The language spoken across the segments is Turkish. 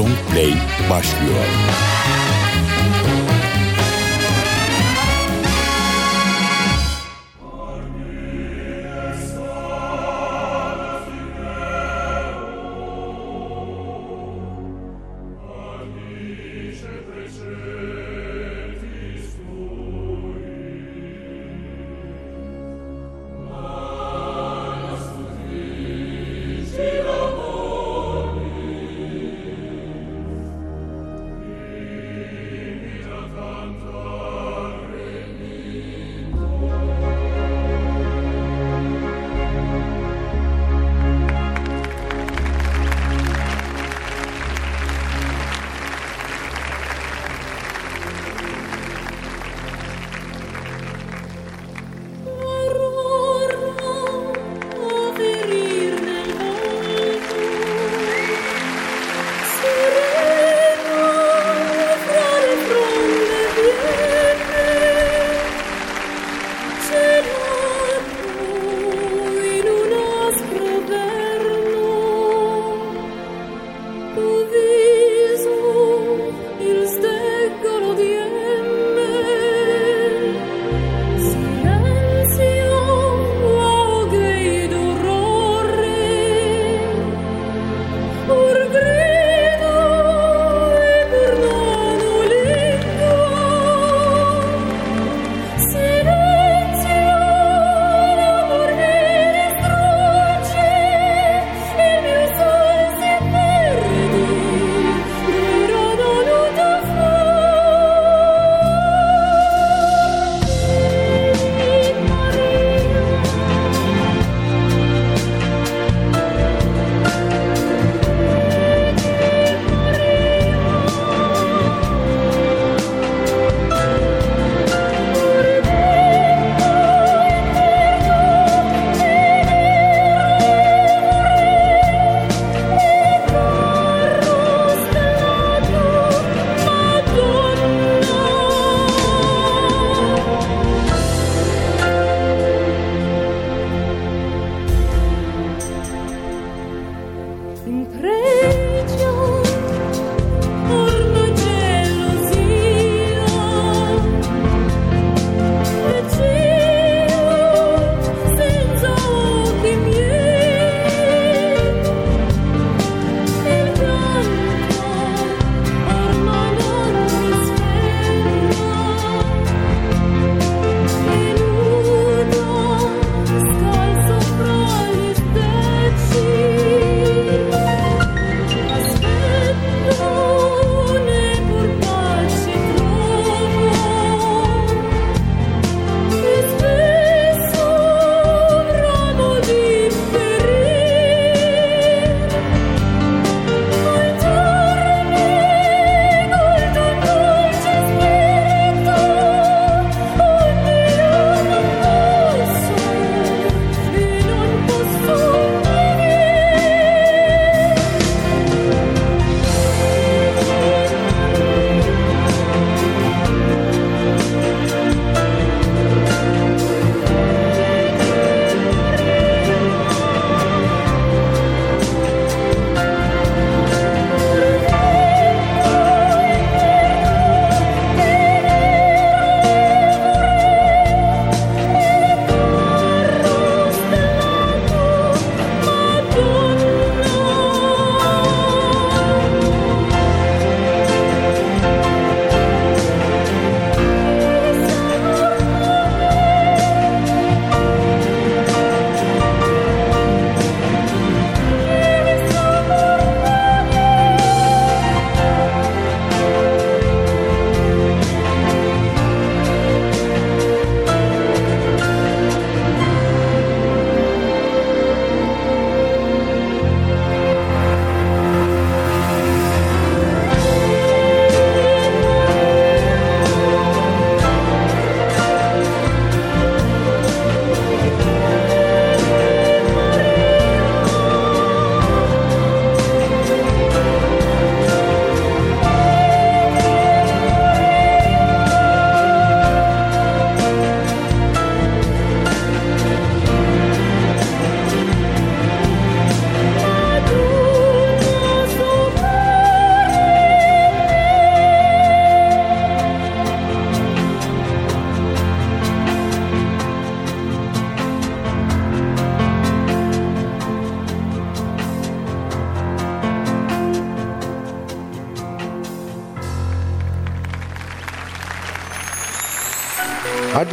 Long Play başlıyor.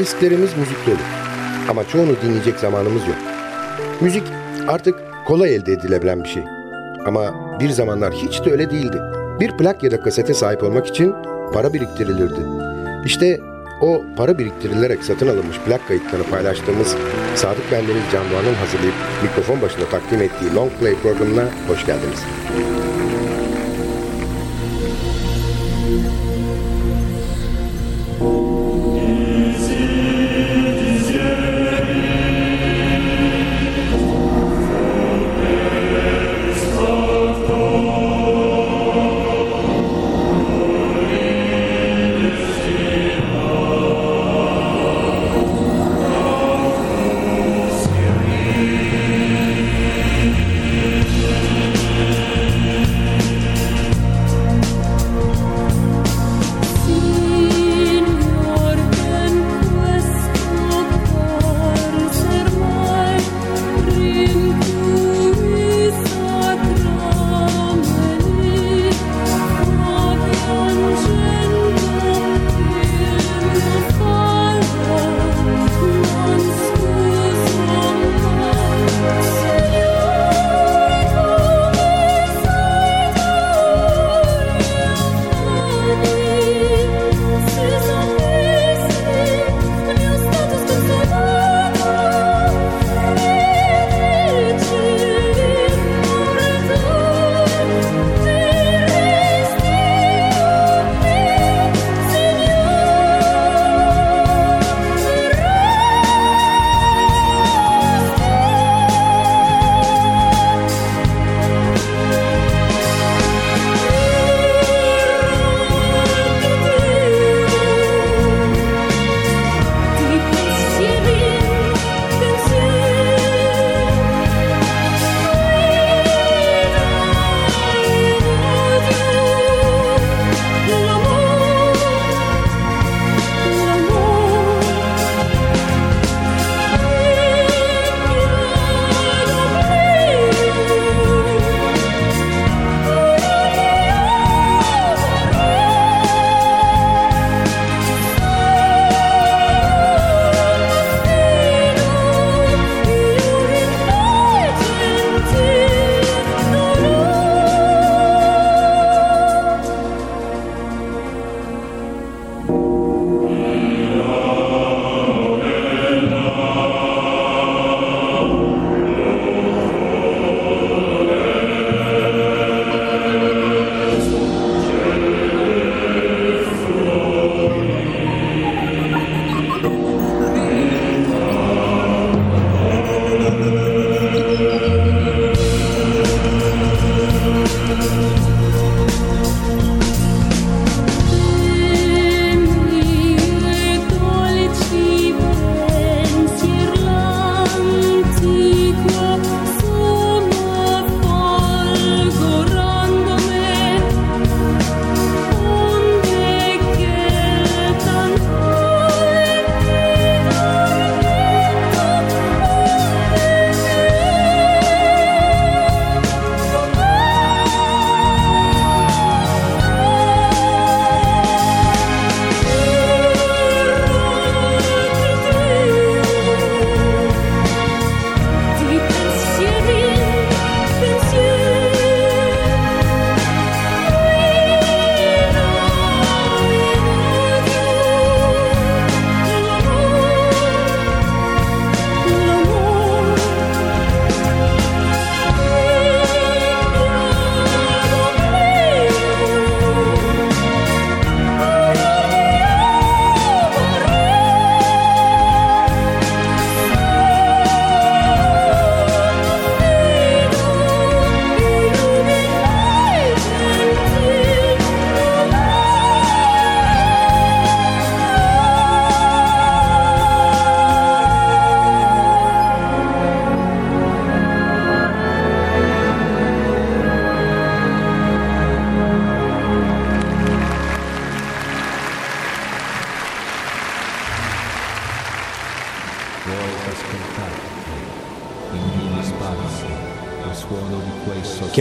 Hard disklerimiz müzik dolu. Ama çoğunu dinleyecek zamanımız yok. Müzik artık kolay elde edilebilen bir şey. Ama bir zamanlar hiç de öyle değildi. Bir plak ya da kasete sahip olmak için para biriktirilirdi. İşte o para biriktirilerek satın alınmış plak kayıtlarını paylaştığımız Sadık Bendeniz Can Doğan'ın hazırlayıp mikrofon başında takdim ettiği Long Play programına hoş geldiniz.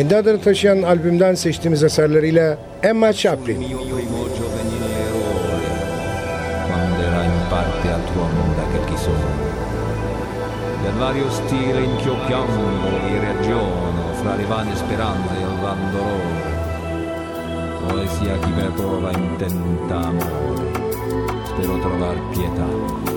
kendi adını taşıyan albümden seçtiğimiz eserleriyle Emma Chaplin. Del vario stile inchiocchiando e ragiono fra le vane speranze e il van dolore, poesia chi per prova intenta amore, spero trovar pietà.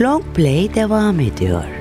Long Play devam ediyor.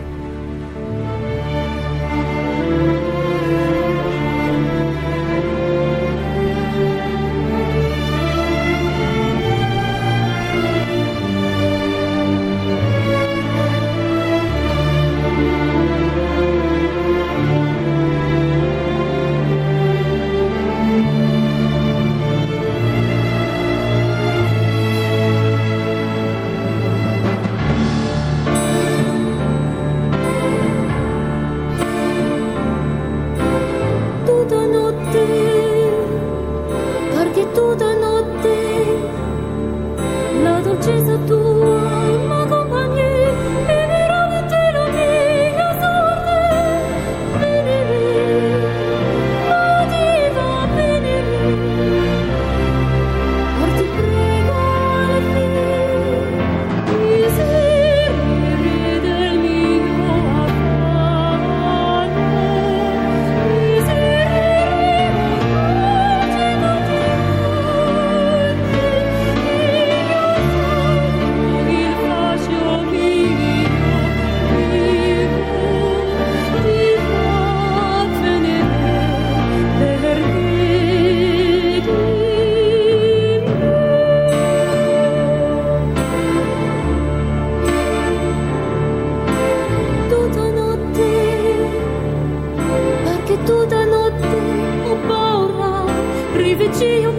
只有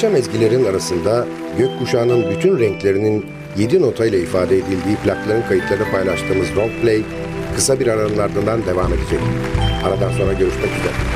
Muhteşem ezgilerin arasında gökkuşağının bütün renklerinin 7 notayla ifade edildiği plakların kayıtlarını paylaştığımız Long Play kısa bir aranın ardından devam edecek. Aradan sonra görüşmek üzere.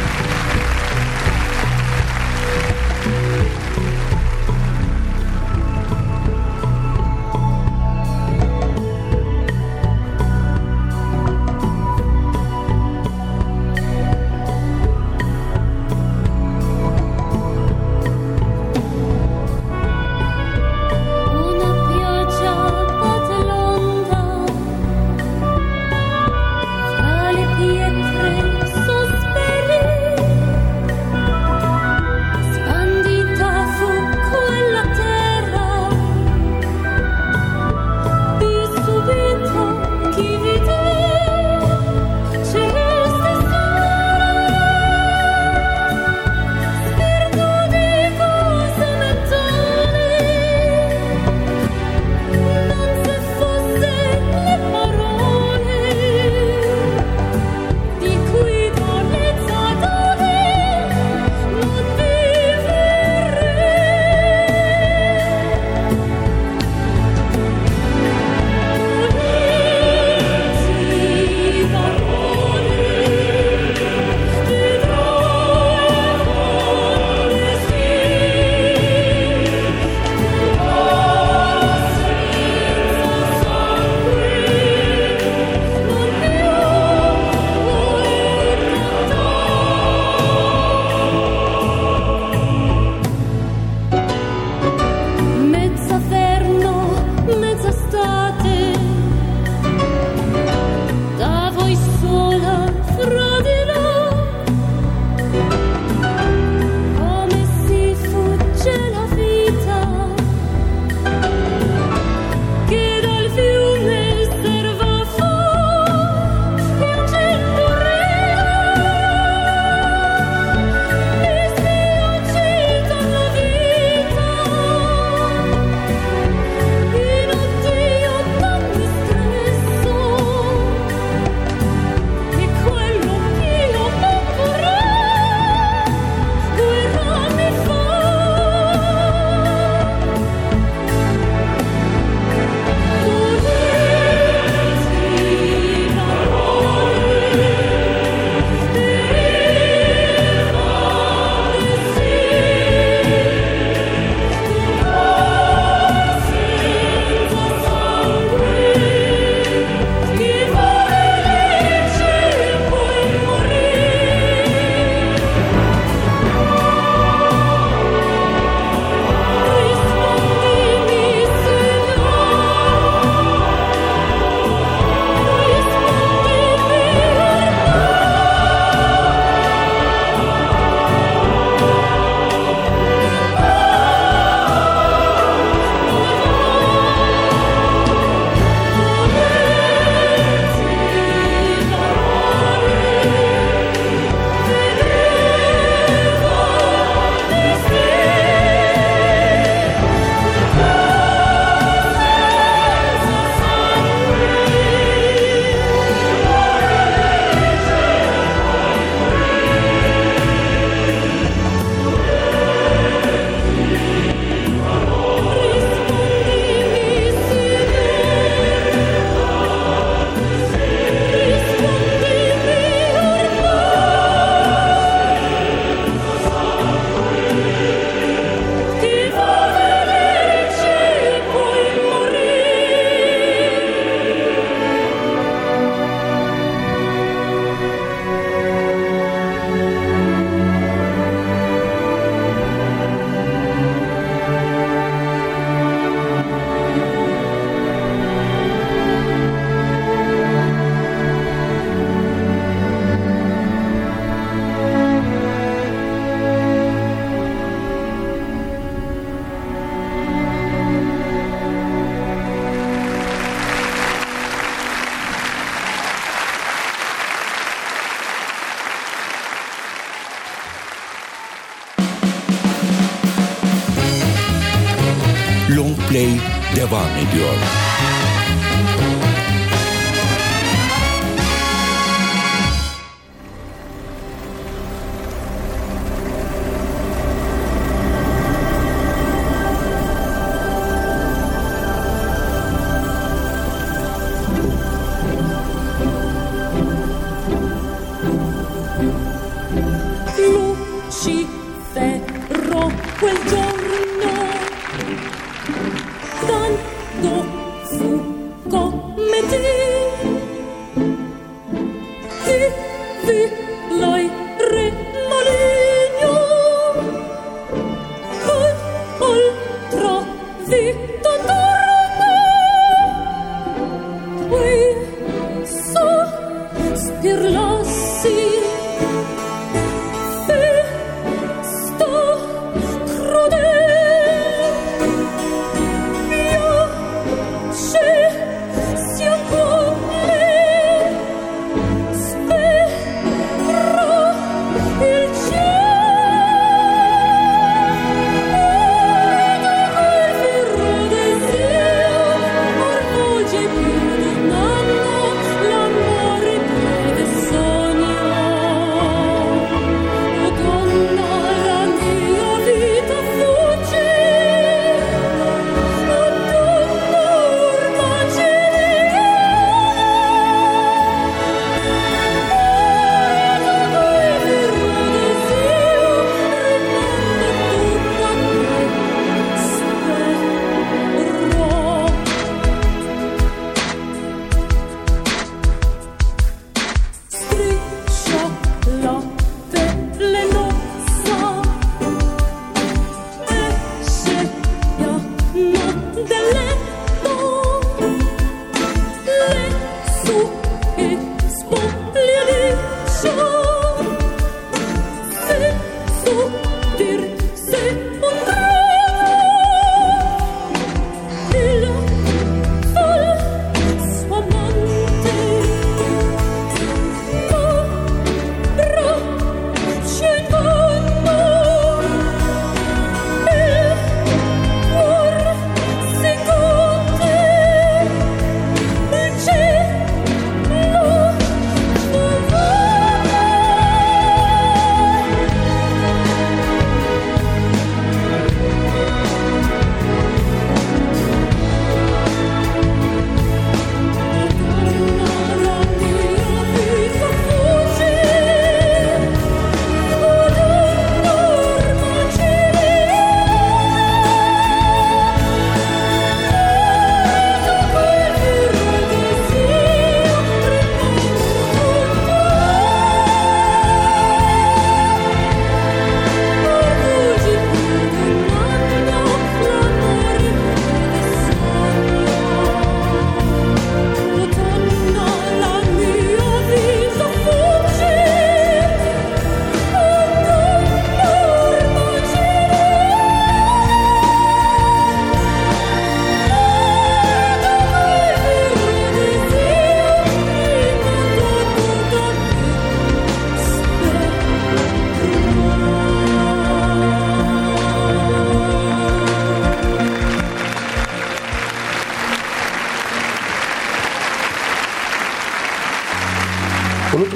回忆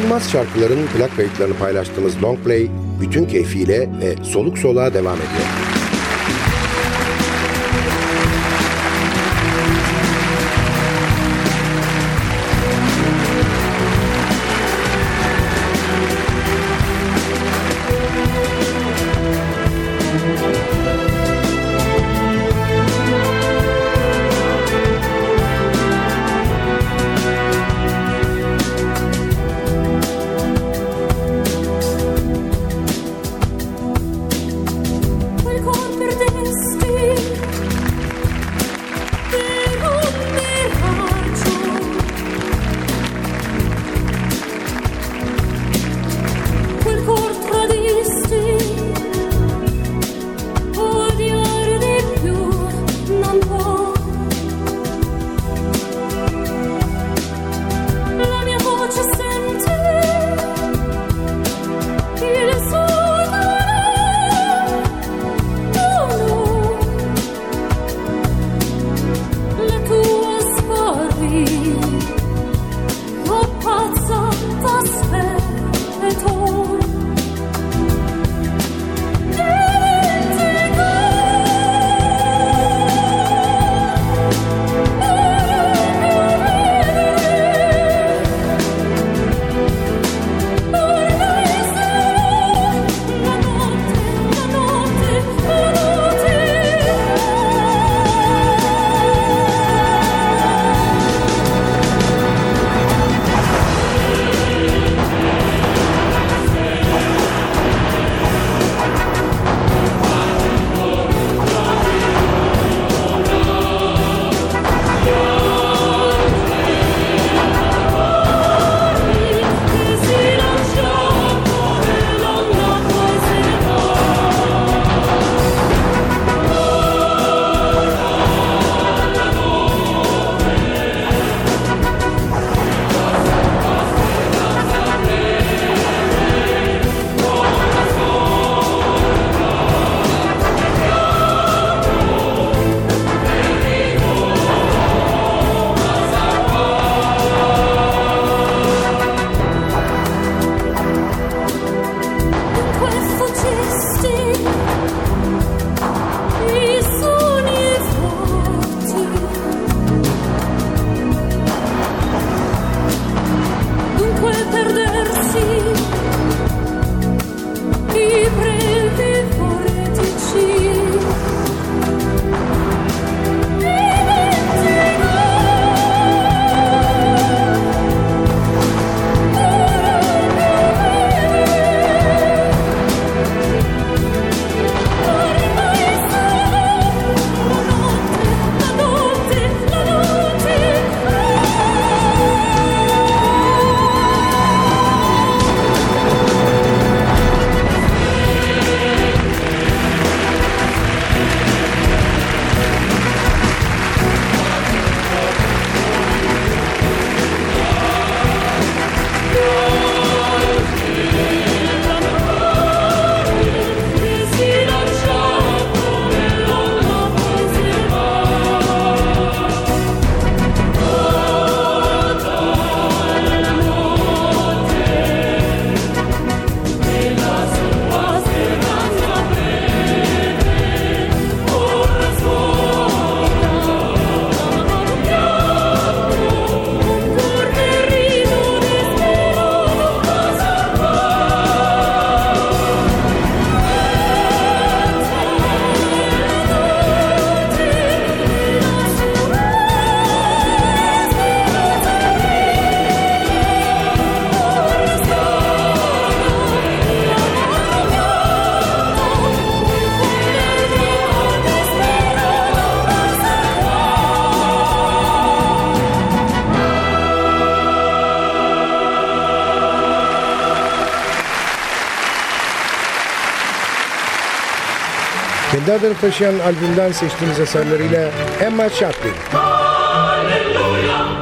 Unutulmaz şarkıların plak kayıtlarını paylaştığımız Long Play bütün keyfiyle ve soluk soluğa devam ediyor. Dadır Taşıyan albümden seçtiğimiz eserleriyle Emma Chaplin. Hallelujah.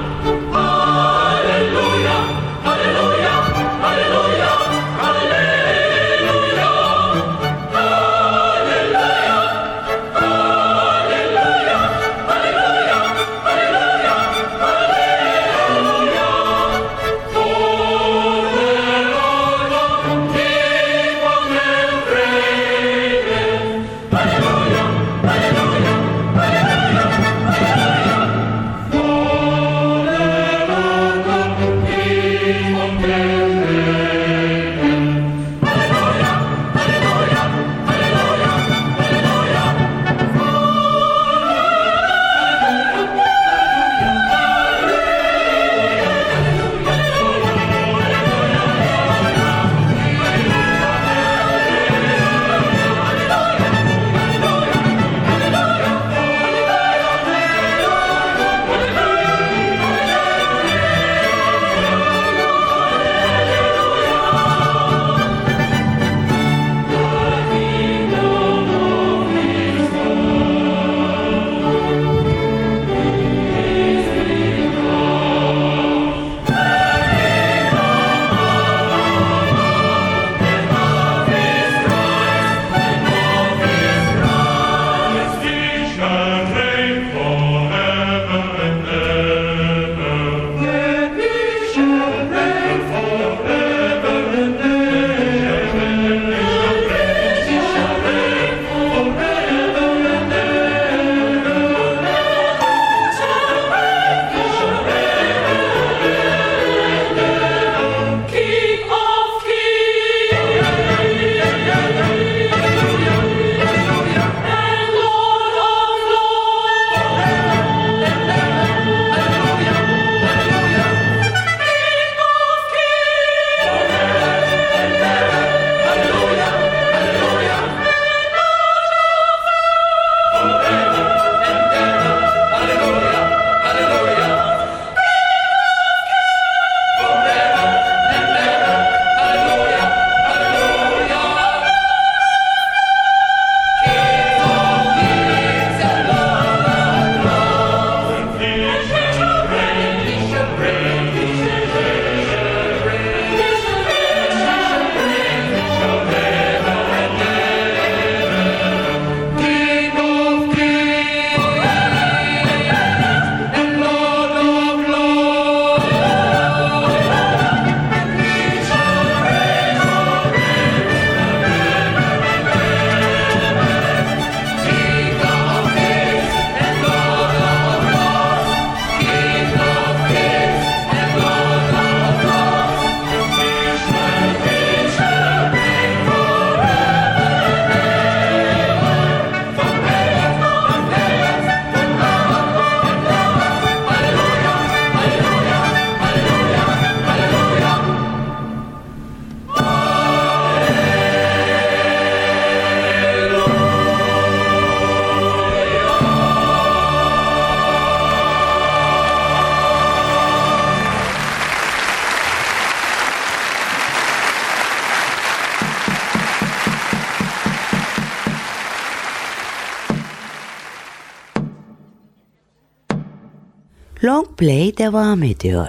Play devam ediyor.